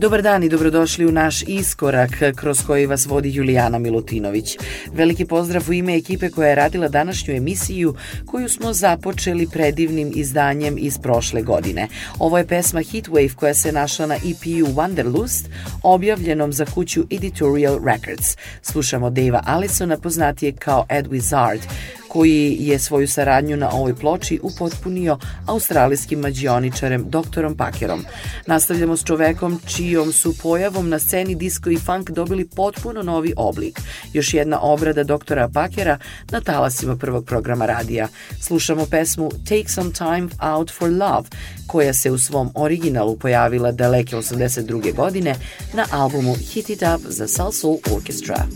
Dobar dan i dobrodošli u naš iskorak kroz koji vas vodi Julijana Milutinović. Veliki pozdrav u ime ekipe koja je radila današnju emisiju koju smo započeli predivnim izdanjem iz prošle godine. Ovo je pesma Heatwave koja se našla na EP-u Wanderlust, objavljenom za kuću Editorial Records. Slušamo Dava Allisona, poznatije kao Ed Wizard, koji je svoju saradnju na ovoj ploči upotpunio australijskim mađioničarem doktorom Pakerom. Nastavljamo s čovekom čijom su pojavom na sceni disco i funk dobili potpuno novi oblik. Još jedna obrada doktora Pakera na talasima prvog programa radija. Slušamo pesmu Take Some Time Out for Love, koja se u svom originalu pojavila daleke 82. godine na albumu Hit It Up za Salsoul Orchestra.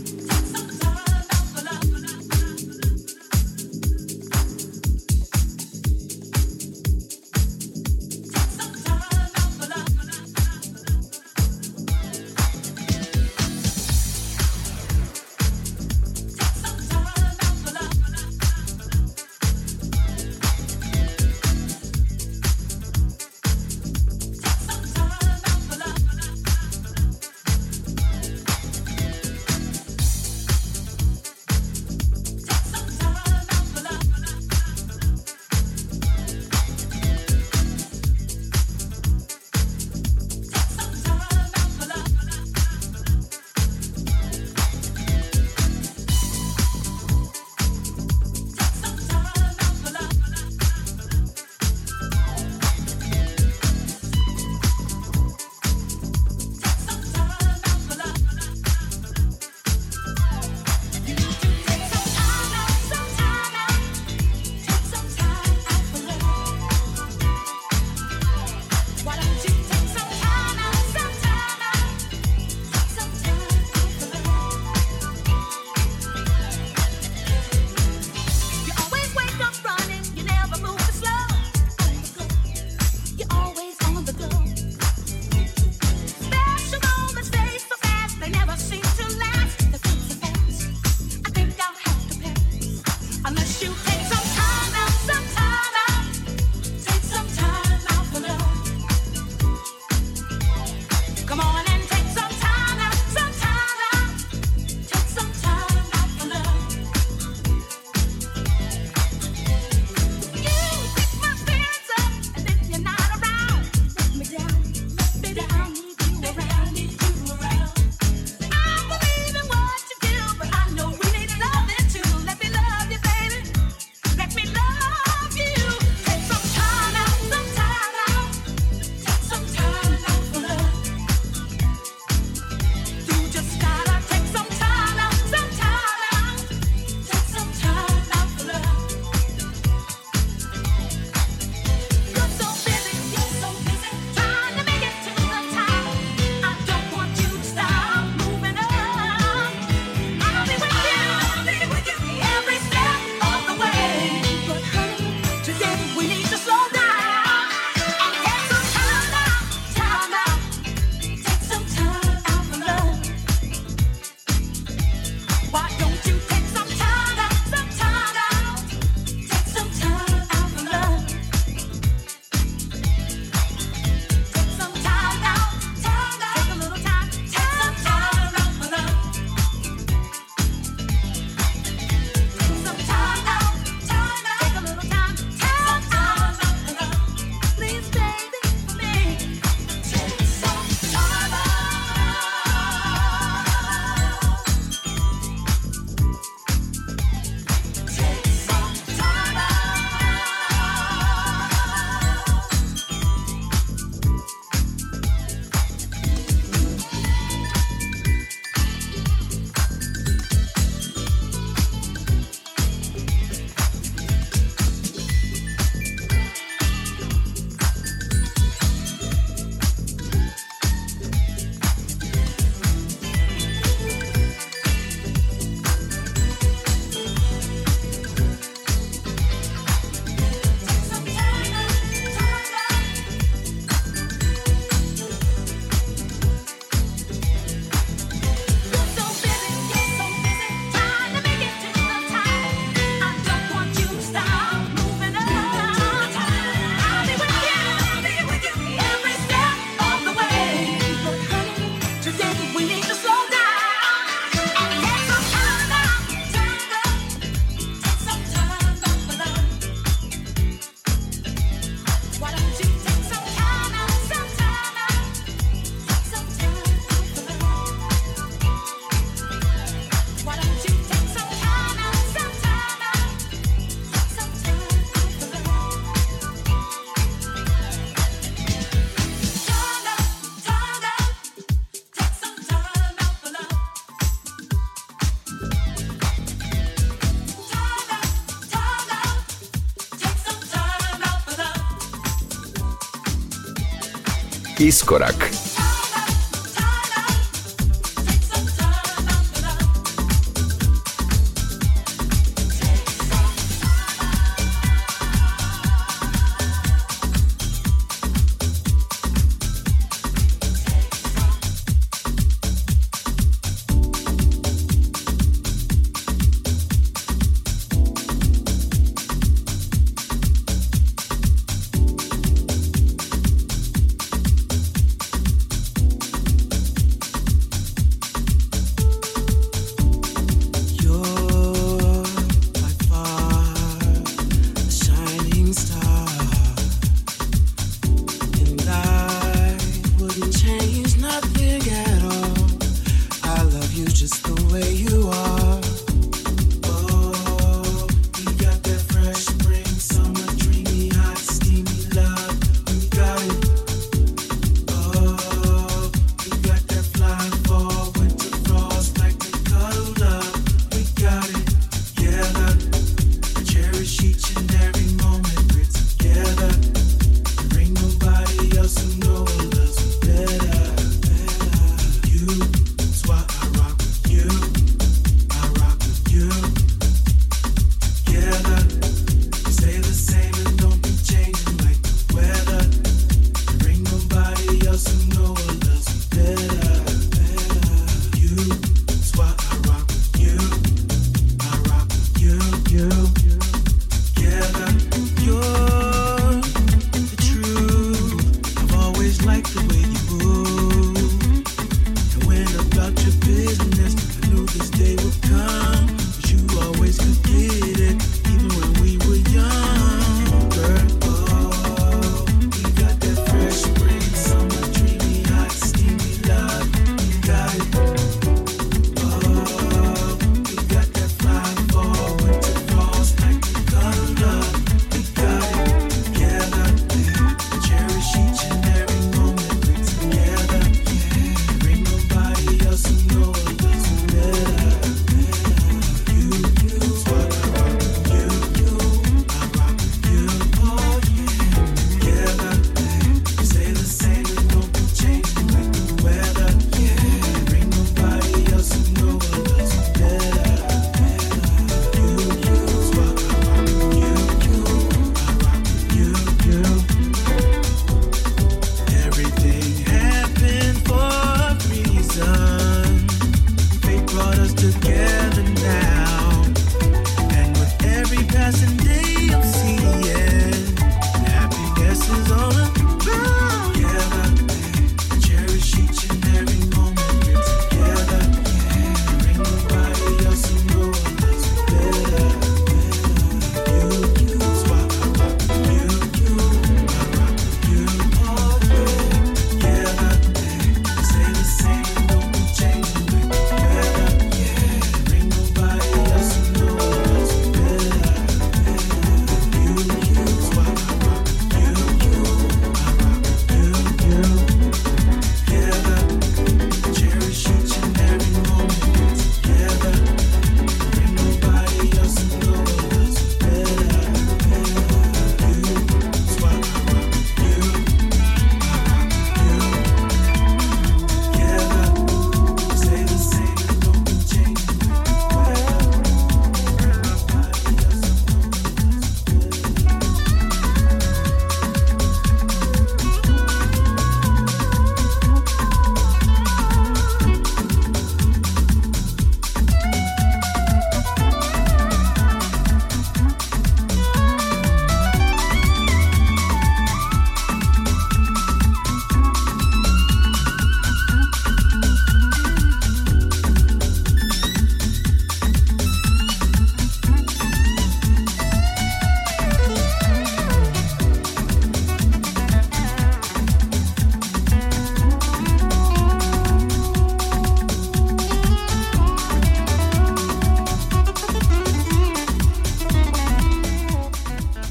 Iskorak.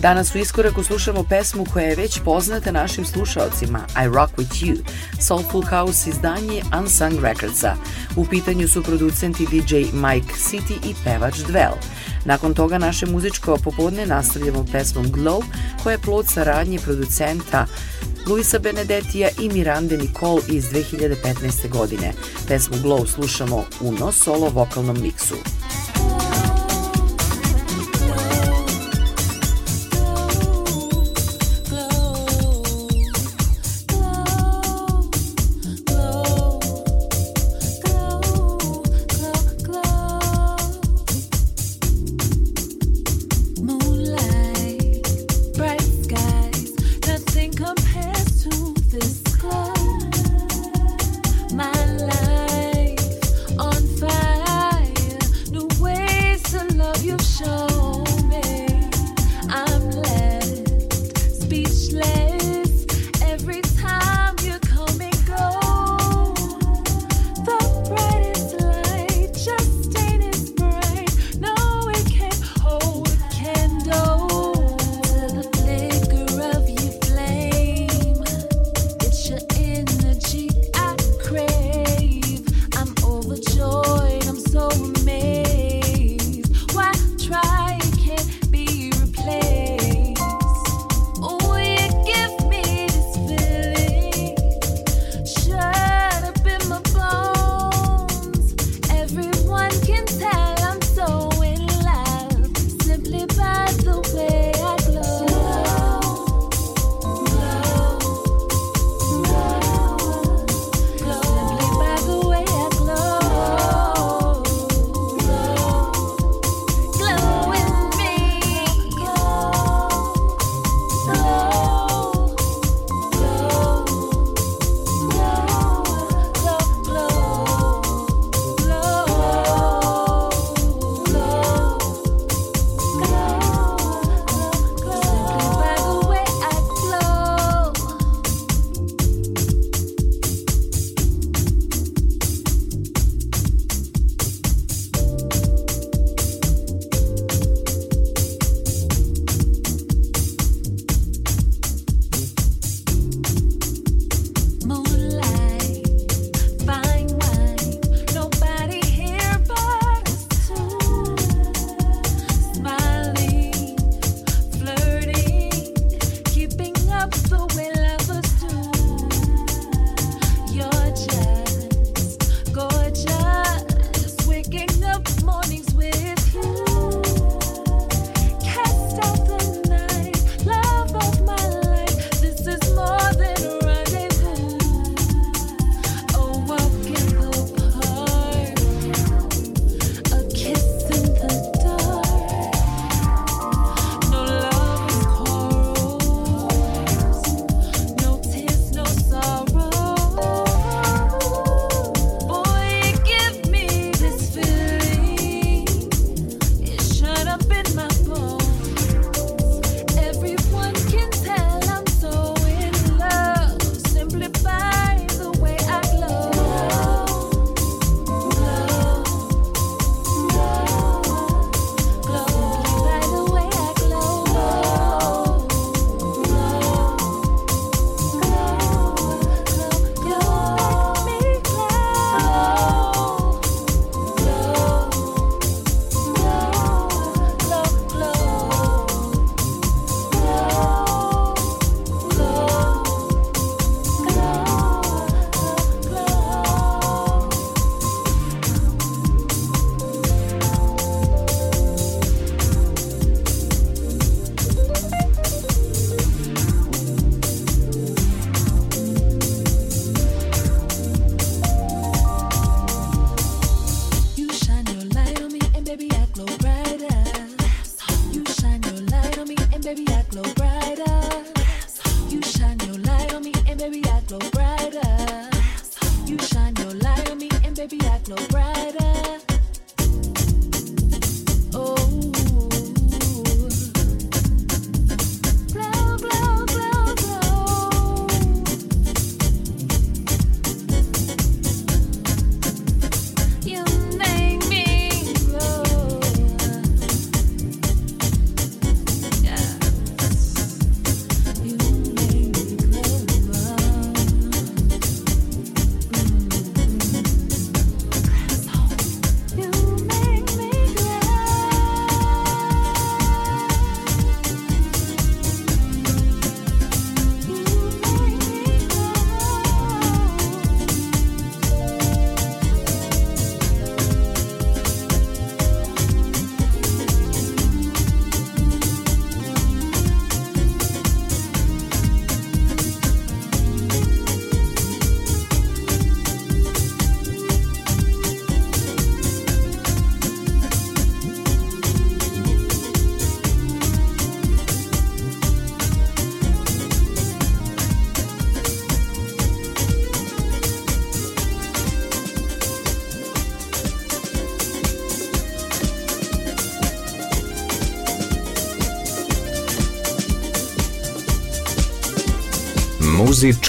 Danas u Iskoraku slušamo pesmu koja je već poznata našim slušalcima, I Rock With You, Soulful House izdanje Unsung Recordsa. U pitanju su producenti DJ Mike City i pevač Dwell. Nakon toga naše muzičko popodne nastavljamo pesmom Glow, koja je plod saradnje producenta Luisa Benedetija i Mirande Nicole iz 2015. godine. Pesmu Glow slušamo u no solo vokalnom miksu.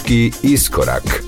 Muzički iskorak.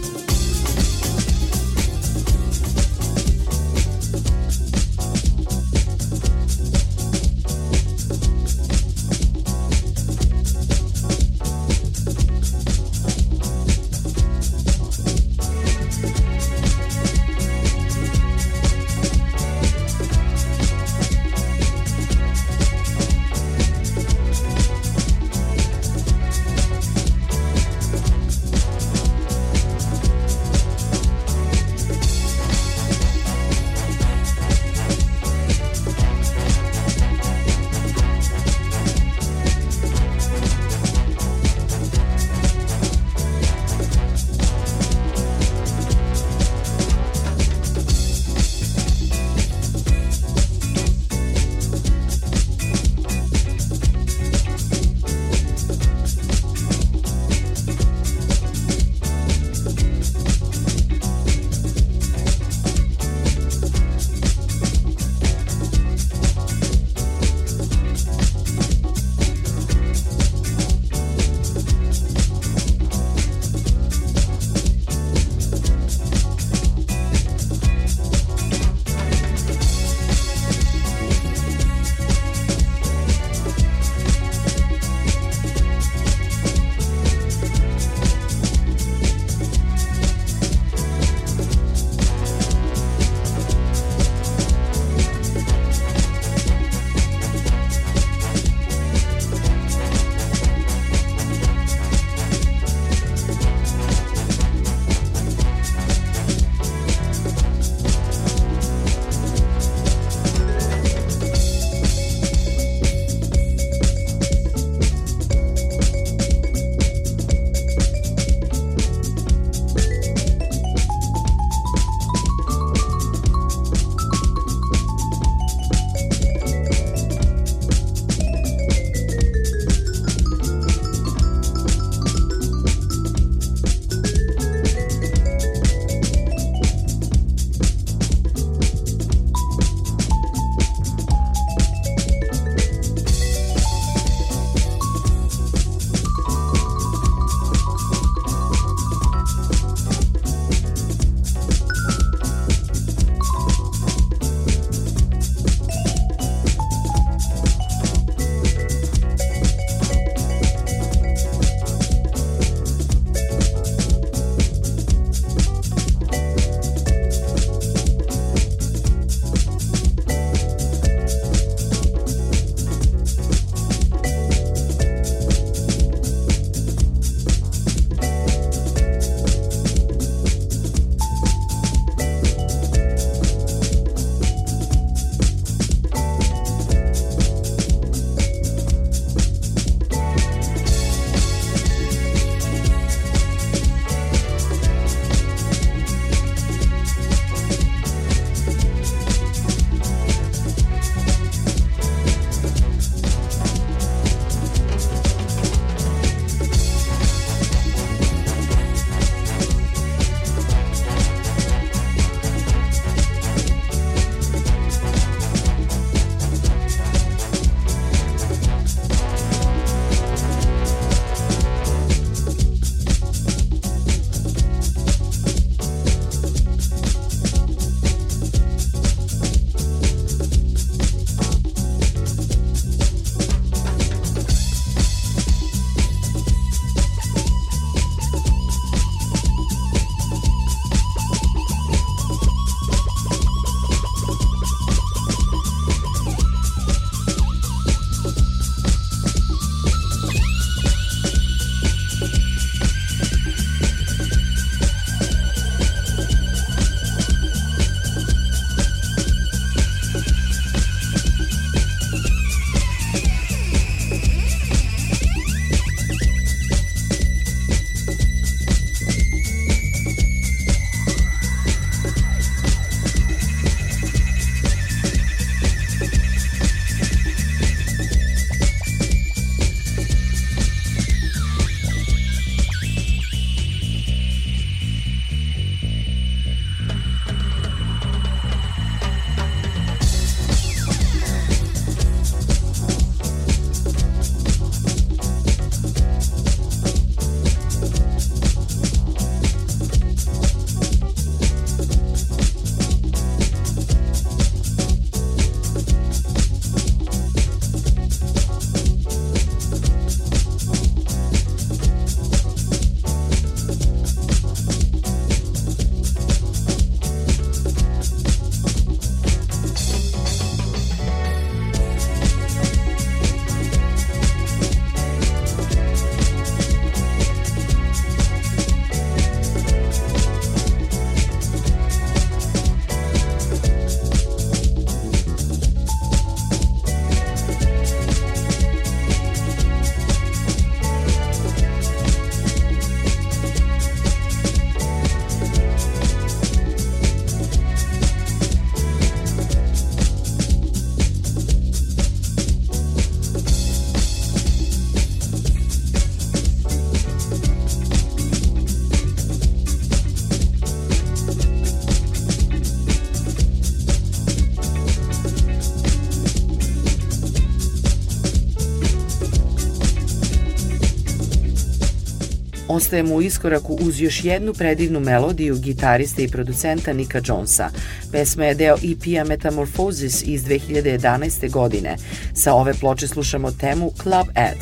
Ostajemo u iskoraku uz još jednu predivnu melodiju gitariste i producenta Nika Jonesa. Pesma je deo EP-a Metamorphosis iz 2011. godine. Sa ove ploče slušamo temu Club Ad.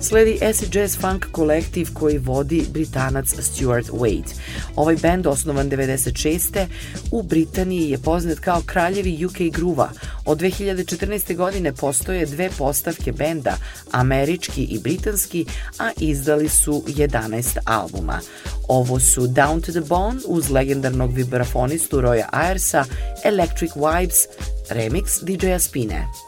Sledi acid jazz funk kolektiv koji vodi britanac Stuart Wade. Ovaj band, osnovan 96. u Britaniji je poznat kao kraljevi UK gruva. Od 2014. godine postoje dve postavke benda, američki i britanski, a izdali su 11 albuma. Ovo su Down to the Bone uz legendarnog vibrafonistu Roya Ayersa, Electric Vibes, remix DJ-a Spine.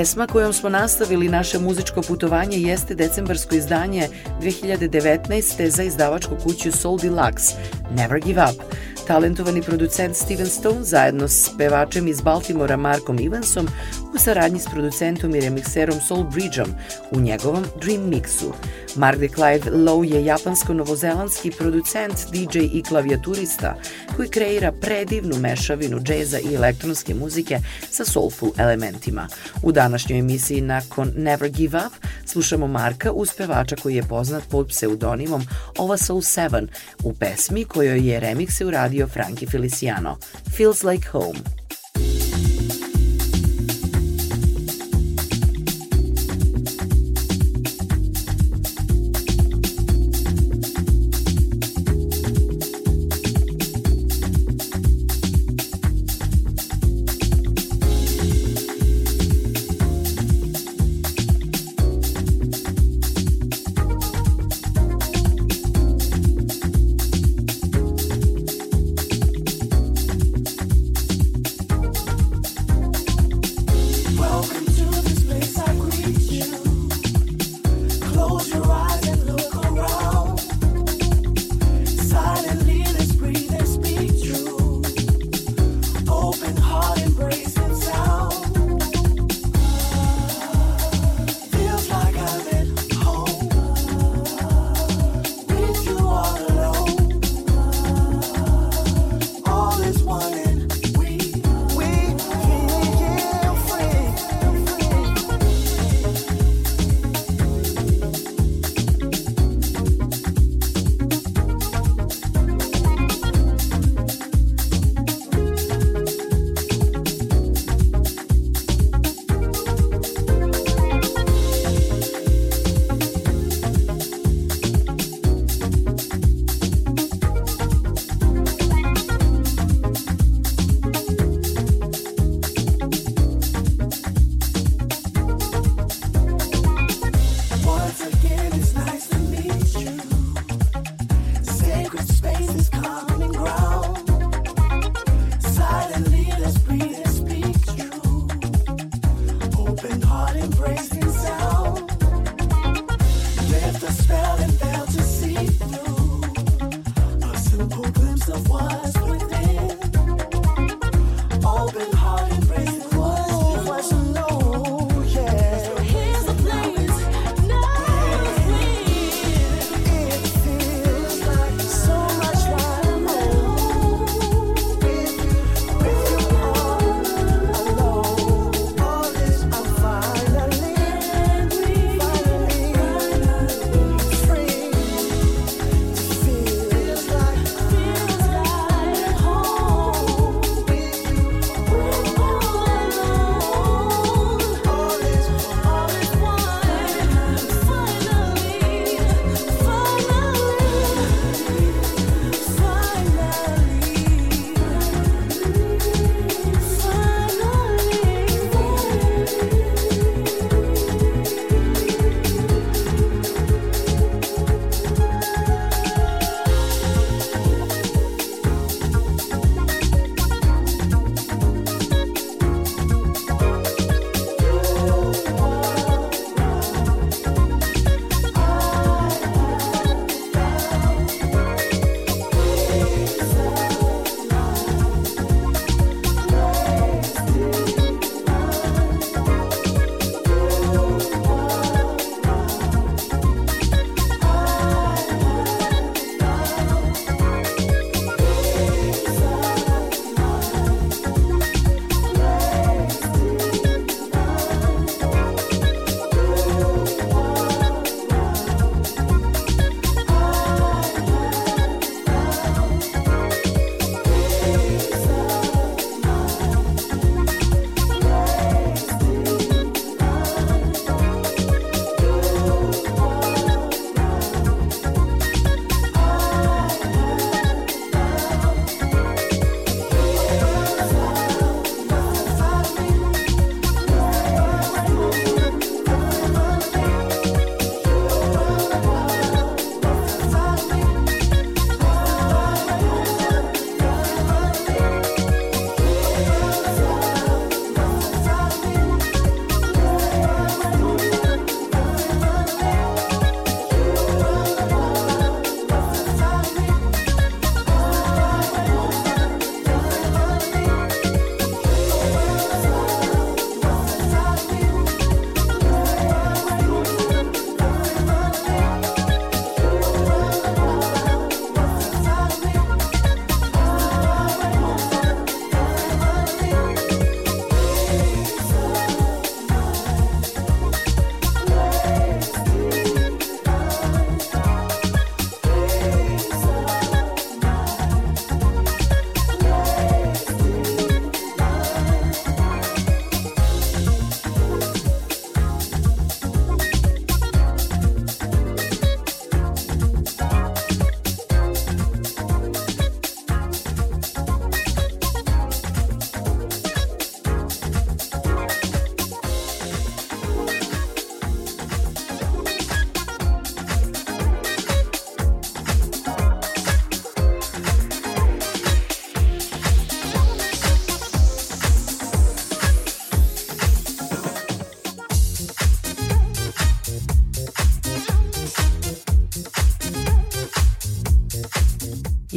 Pesma kojom smo nastavili naše muzičko putovanje jeste decembarsko izdanje 2019. za izdavačku kuću Soul Deluxe, Never Give Up. Talentovani producent Steven Stone zajedno s pevačem iz Baltimora Markom Evansom u saradnji s producentom i remikserom Soul Bridgeom u njegovom Dream Mixu. Mark de Clive Lowe je japansko-novozelandski producent, DJ i klavijaturista koji kreira predivnu mešavinu džeza i elektronske muzike sa soulful elementima. U današnjoj emisiji nakon Never Give Up slušamo Marka uz pevača koji je poznat pod pseudonimom Ova Soul 7 u pesmi kojoj je remikse uradio Frankie Feliciano. Feels Like Home.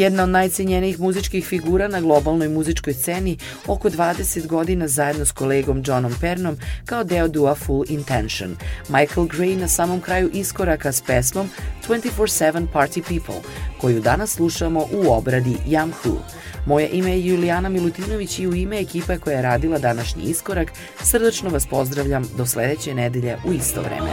Jedna od najcenjenijih muzičkih figura na globalnoj muzičkoj sceni oko 20 godina zajedno s kolegom Johnom Pernom kao deo dua Full Intention. Michael Gray na samom kraju iskoraka s pesmom 24-7 Party People, koju danas slušamo u obradi Yam Hu. Moje ime je Julijana Milutinović i u ime ekipe koja je radila današnji iskorak srdačno vas pozdravljam do sledeće nedelje u isto vreme.